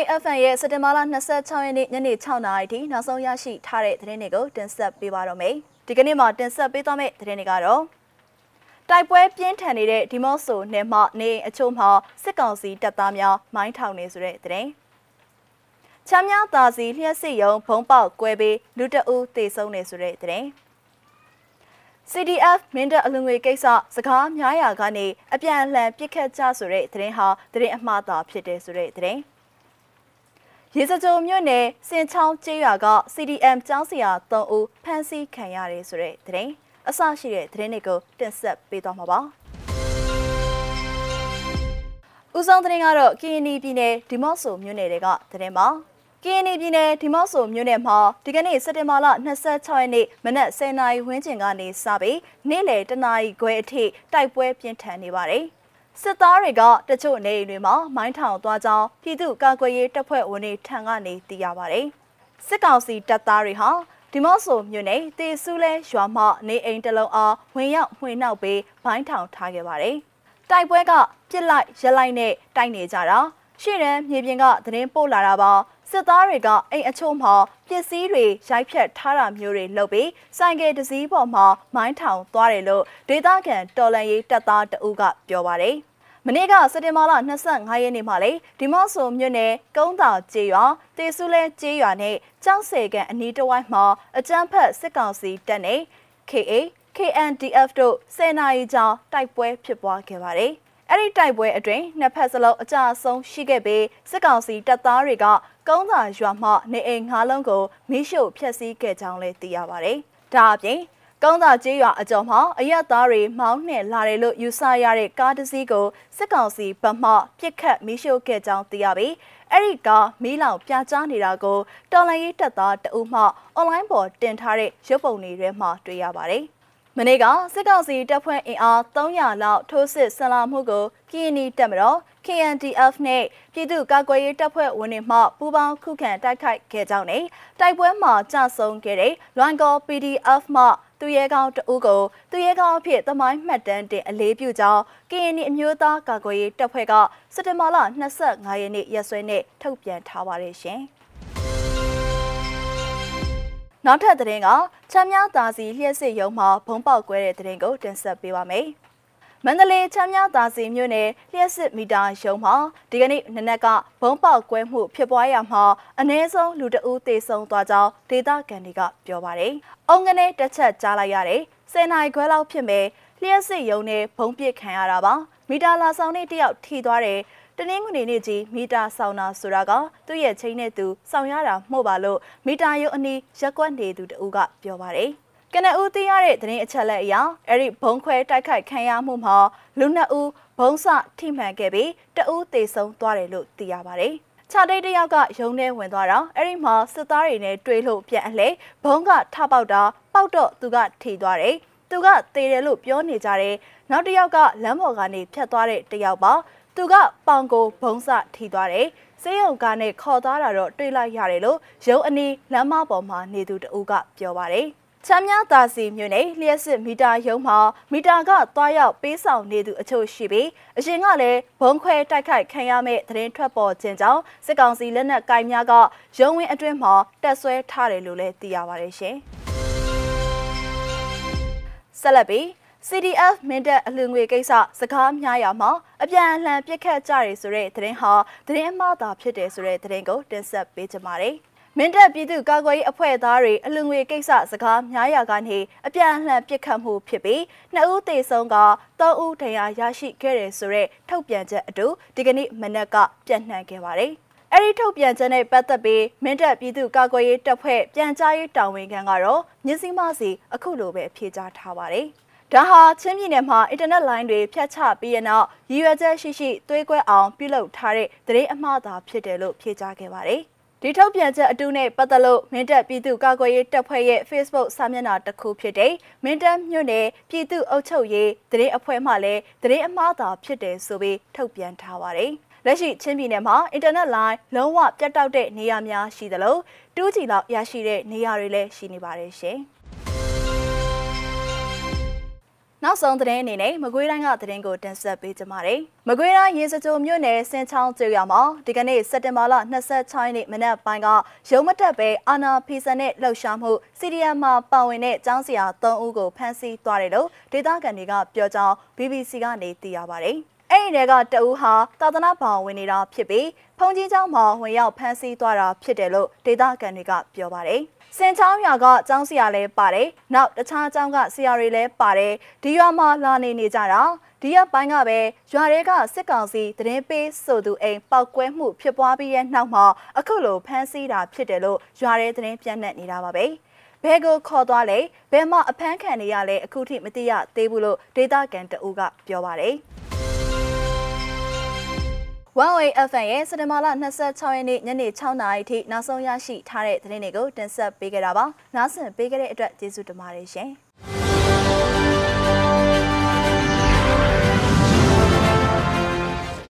င်း FM ရဲ့စက်တင်ဘာလ26ရက်နေ့ညနေ6နာရီထိနောက်ဆုံးရရှိထားတဲ့သတင်းတွေကိုတင်ဆက်ပေးပါတော့မယ်။ဒီကနေ့မှာတင်ဆက်ပေးသွားမယ့်သတင်းတွေကတော့တိုက်ပွဲပြင်းထန်နေတဲ့ဒီမော့ဆိုနယ်မှနေအချို့မှာစစ်ကောင်စီတပ်သားများမိုင်းထောင်နေဆိုတဲ့သတင်း။ချမ်းမြသာစီလျှက်စစ်ရုံဘုံပေါက်ကွဲပြီးလူတအူးတေဆုံးနေဆိုတဲ့သတင်း။ CDF မင်းတပ်အလူငွေကိစ္စစကားများရာကနေအပြန်အလှန်ပြစ်ခတ်ကြဆိုတဲ့သတင်းဟာသတင်းအမှားသာဖြစ်တယ်ဆိုတဲ့သတင်း။ ရေစကြိုမြို့နယ်စင်ချောင်းကျေးရွာက CDM ကျောင်းဆရာ3ဦးဖမ်းဆီးခံရတယ်ဆိုတဲ့သတင်းအစရှိတဲ့သတင်းတွေကိုတင်ဆက်ပေးသွားမှာပါ။ဦးဆောင်သတင်းကတော့ KNY ပြည်နယ်ဒီမော့ဆိုမြို့နယ်တွေကသတင်းပါ။ KNY ပြည်နယ်ဒီမော့ဆိုမြို့နယ်မှာဒီကနေ့စက်တင်ဘာလ26ရက်နေ့မနက်10:00နာရီဝန်းကျင်ကနေစပြီးနေ့လယ်တနာရီခွဲအထိတိုက်ပွဲပြင်းထန်နေပါတယ်။ စစ်သားတွေကတချို့နေအိမ်တွေမှာမိုင်းထောင်သွားကြောင်းပြည်သူ့ကာကွယ်ရေးတပ်ဖွဲ့ဝင်တွေထံကနေသိရပါတယ်။စစ်ကောင်စီတပ်သားတွေဟာဒီမော့ဆိုမြို့နယ်တေဆူလဲရွာမှနေအိမ်တလုံးအားဝင်ရောက်မှွေနှောက်ပြီးဘိုင်းထောင်ထားခဲ့ပါတယ်။တိုက်ပွဲကပြစ်လိုက်ရက်လိုက်နဲ့တိုက်နေကြတာရှေ့တန်းမြေပြင်ကသတင်းပို့လာတာပါစစ်သားတွေကအိမ်အချို့မှာပစ္စည်းတွေရိုက်ဖြတ်ထားတာမျိုးတွေလုပ်ပြီးဆိုင်ကယ်တစ်စီးပေါ်မှာမိုင်းထောင်သွားတယ်လို့ဒေသခံတော်လန်ရေးတပ်သားတအုပ်ကပြောပါတယ်။မ နေ့ကစက်တင်ဘာလ25ရက်နေ့မှာလေဒီမော့ဆိုမြို့နယ်ကုန်းတာကျေးရွာတေဆူလဲကျေးရွာနဲ့ကျောင်းဆယ်ကန်အနီးတစ်ဝိုက်မှာအကြမ်းဖက်စစ်ကောင်စီတပ်နဲ့ KA KNDF တို့10နာရီကြာတိုက်ပွဲဖြစ်ပွားခဲ့ပါတယ်။အဲ့ဒီတိုက်ပွဲအတွင်းနှစ်ဖက်စလုံးအကြအဆုံးရှိခဲ့ပြီးစစ်ကောင်စီတပ်သားတွေကကုန်းသာရွာမှနေအိမ်၅လုံးကိုမိရှို့ဖျက်ဆီးခဲ့ကြောင်းလည်းသိရပါတယ်။ဒါအပြင် ကောင်းသာကျေးရွာအကျော်မှာအရက်သားတွေမောင်းနှင်လာတယ်လို့ယူဆရတဲ့ကားတစ်စီးကိုစစ်ကောင်စီဗမှပြစ်ခတ်မီးရှို့ခဲ့ကြောင်းသိရပြီးအဲ့ဒီကားမီးလောင်ပြကြားနေတာကိုတော်လိုင်းရေးတပ်သားတအုပ်မှအွန်လိုင်းပေါ်တင်ထားတဲ့ရုပ်ပုံတွေထဲမှာတွေ့ရပါတယ်။မနေ့ကစစ်ကောင်စီတပ်ဖွဲ့အင်အား300လောက်ထိုးစစ်ဆင်လာမှုကိုကီနီတပ်မတော် KNDF နဲ့ပြည်သူ့ကာကွယ်ရေးတပ်ဖွဲ့ဝင်တွေမှပူးပေါင်းခုခံတိုက်ခိုက်ခဲ့ကြောင်းနဲ့တိုက်ပွဲမှာကြဆုံခဲ့တဲ့လွန်ကော PDF မှ သူရဲကောင်းတဦးကိုသူရဲကောင်းအဖြစ်သမိုင်းမှတ်တမ်းတင်အလေးပြုကြောင်းကရင်နီအမျိုးသားကာကွယ်ရေးတပ်ဖွဲ့ကစက်တင်ဘာလ25ရက်နေ့ရက်စွဲနဲ့ထုတ်ပြန်ထားပါတယ်ရှင်။နောက်ထပ်သတင်းကချမ်းမြသာစီလျှက်စစ်ရုံမှာဘုံပေါက်ကွဲတဲ့သတင်းကိုတင်ဆက်ပေးပါမယ်။ မန္တလေးချမ်းမြသာစီမြို့နယ်လျှက်စစ်မီတာရုံမှာဒီကနေ့နနက်ကဘုံပေါက်ကွဲမှုဖြစ်ပွားရမှာအ ਨੇ ဆုံးလူတဦးသေဆုံးသွားကြောင်းဒေသခံတွေကပြောပါတယ်။အုံကနေတစ်ချက်ကြားလိုက်ရတယ်။10နိုင်ခွဲလောက်ဖြစ်မယ်လျှက်စစ်ရုံနဲ့ဘုံပစ်ခံရတာပါ။မီတာလာဆောင်နဲ့တယောက်ထိသွားတယ်။တနင်္ဂနွေနေ့ကြီးမီတာဆောင်တာဆိုတာကသူ့ရဲ့ချိန်နဲ့သူဆောင်ရတာမှုပါလို့မီတာရုံအနီးရက်ကွက်နေသူတဦးကပြောပါတယ်။ ကနဦးသိရတဲ့သတင်းအချက်လက်အရအဲ့ဒီဘုံခွဲတိုက်ခိုက်ခံရမှုမှာလူနှစ်ဦးဘုံစထိမှန်ခဲ့ပြီးတဦးသေဆုံးသွားတယ်လို့သိရပါတယ်။ခြာတိတ်တယောက်ကရုံထဲဝင်သွားတာအဲ့ဒီမှာစစ်သားတွေနဲ့တွေ့လို့ပြန်အလှည့်ဘုံကထပေါက်တာပေါက်တော့သူကထိသွားတယ်။သူကသေတယ်လို့ပြောနေကြတယ်။နောက်တစ်ယောက်ကလမ်းပေါ်ကနေဖြတ်သွားတဲ့တယောက်ပါ။သူကပေါင်ကိုဘုံစထိသွားတယ်။စေယုံကနဲ့ခေါ်သွားတာတော့တွေ့လိုက်ရတယ်လို့ရုံအနီးလမ်းမပေါ်မှာနေသူတဦးကပြောပါတယ်။ ချမ်းမြသာစီမြို့နယ်လျှက်စစ်မီတာရုံးမှာမီတာကသွားရောက်ပေးဆောင်နေသူအချို့ရှိပြီးအရင်ကလည်းဘုံခွဲတိုက်ခိုက်ခံရမဲ့သတင်းထွက်ပေါ်ခြင်းကြောင့်စစ်ကောင်စီလက်နက်ကိုင်များကရုံးဝင်းအတွင်းမှာတက်ဆွဲထားတယ်လို့လည်းသိရပါတယ်ရှင်။ဆက်လက်ပြီး CDF မင်းတပ်အလူငွေကိစ္စစကားများရာမှာအပြန်အလှန်ပြစ်ခတ်ကြရဆိုတဲ့သတင်းဟာသတင်းအမှားသာဖြစ်တယ်ဆိုတဲ့သတင်းကိုတင်ဆက်ပေးကြပါမယ်။ မင်းတပ်ပြည်သူ့ကာကွယ်ရေးအဖွဲ့သားတွေအလူငွေကိစ္စစကားများရာကနေအပြန်အလှန်ပစ်ခတ်မှုဖြစ်ပြီးနှစ်ဦးသေဆုံးကသုံးဦးဒဏ်ရာရရှိခဲ့တယ်ဆိုတဲ့ထုတ်ပြန်ချက်အတူဒီကနေ့မနက်ကပြန့်နှံ့ခဲ့ပါတယ်။အဲ့ဒီထုတ်ပြန်ချက်နဲ့ပတ်သက်ပြီးမင်းတပ်ပြည်သူ့ကာကွယ်ရေးတပ်ဖွဲ့ပြန်ကြားရေးတာဝန်ခံကတော့မြစည်းမစီအခုလိုပဲဖြေကြားထားပါတယ်။ဒါဟာချင်းပြည်နယ်မှာအင်တာနက်လိုင်းတွေဖြတ်ချပြီးရနောက်ရည်ရွယ်ချက်ရှိရှိသွေးကွဲအောင်ပြုလုပ်ထားတဲ့သတင်းအမှားသာဖြစ်တယ်လို့ဖြေကြားခဲ့ပါတယ်။ ဒီထုတ်ပြန်ချက်အတူနဲ့ပတ်သက်လို့မင်းတပ်ပြည်သူ့ကာကွယ်ရေးတပ်ဖွဲ့ရဲ့ Facebook စာမျက်နှာတစ်ခုဖြစ်တဲ့မင်းတပ်မြို့နယ်ပြည်သူ့အုပ်ချုပ်ရေးတရင်အဖွဲ့မှလည်းတရင်အမှားသာဖြစ်တယ်ဆိုပြီးထုတ်ပြန်ထားပါတယ်။လက်ရှိချင်းပြည်နယ်မှာအင်တာနက်လိုင်းလုံးဝပြတ်တောက်တဲ့နေရာများရှိသလိုတူးချီလောက်ရရှိတဲ့နေရာတွေလည်းရှိနေပါတယ်ရှင်။ နောက်ဆုံးသတင်းအနေနဲ့မကွေးတိုင်းကသတင်းကိုတင်ဆက်ပေးကြပါမယ်။မကွေးတိုင်းရေစကြိုမြို့နယ်စင်ချောင်းကျေးရွာမှာဒီကနေ့စက်တင်ဘာလ26ရက်နေ့မနက်ပိုင်းကရုံမတက်ပဲအာနာဖီဆန်နဲ့လှုပ်ရှားမှုစီရီယမ်မှာပါဝင်တဲ့ကျောင်းဆရာ3ဦးကိုဖမ်းဆီးသွားတယ်လို့ဒေသခံတွေကပြောကြောင်း BBC ကနေသိရပါဗျ။ အဲ့ဒီတွေကတအူးဟာသာသနာ့ဘောင်ဝင်နေတာဖြစ်ပြီးဖုန်ကြီးကျောင်းမှာဝင်ရောက်ဖမ်းဆီးသွားတာဖြစ်တယ်လို့ဒေသခံတွေကပြောပါတယ်။စင်ချောင်းရွာကကျောင်းဆရာလည်းပါတယ်။နောက်တခြားကျောင်းကဆရာတွေလည်းပါတယ်။ဒီရွာမှာလာနေနေကြတာဒီရက်ပိုင်းကပဲရွာတွေကစစ်ကောင်စီတရင်ပေးဆိုသူအိမ်ပောက်ကွဲမှုဖြစ်ပွားပြီးရဲ့နောက်မှာအခုလိုဖမ်းဆီးတာဖြစ်တယ်လို့ရွာရဲတရင်ပြန့်နှံ့နေတာပါပဲ။ဘဲကိုခေါ်သွားလဲဘဲမအဖမ်းခံနေရလဲအခုထိမသိရသေးဘူးလို့ဒေတာကန်တအူးကပြောပါတယ်။ One Way FM ရဲ့စက်တင်ဘာလ26ရက်နေ့ညနေ6နာရီထိနောက်ဆုံးရရှိထားတဲ့သတင်းတွေကိုတင်ဆက်ပေးကြတာပါ။နားဆင်ပေးကြတဲ့အတွက်ကျေးဇူးတင်ပါတယ်ရှင်။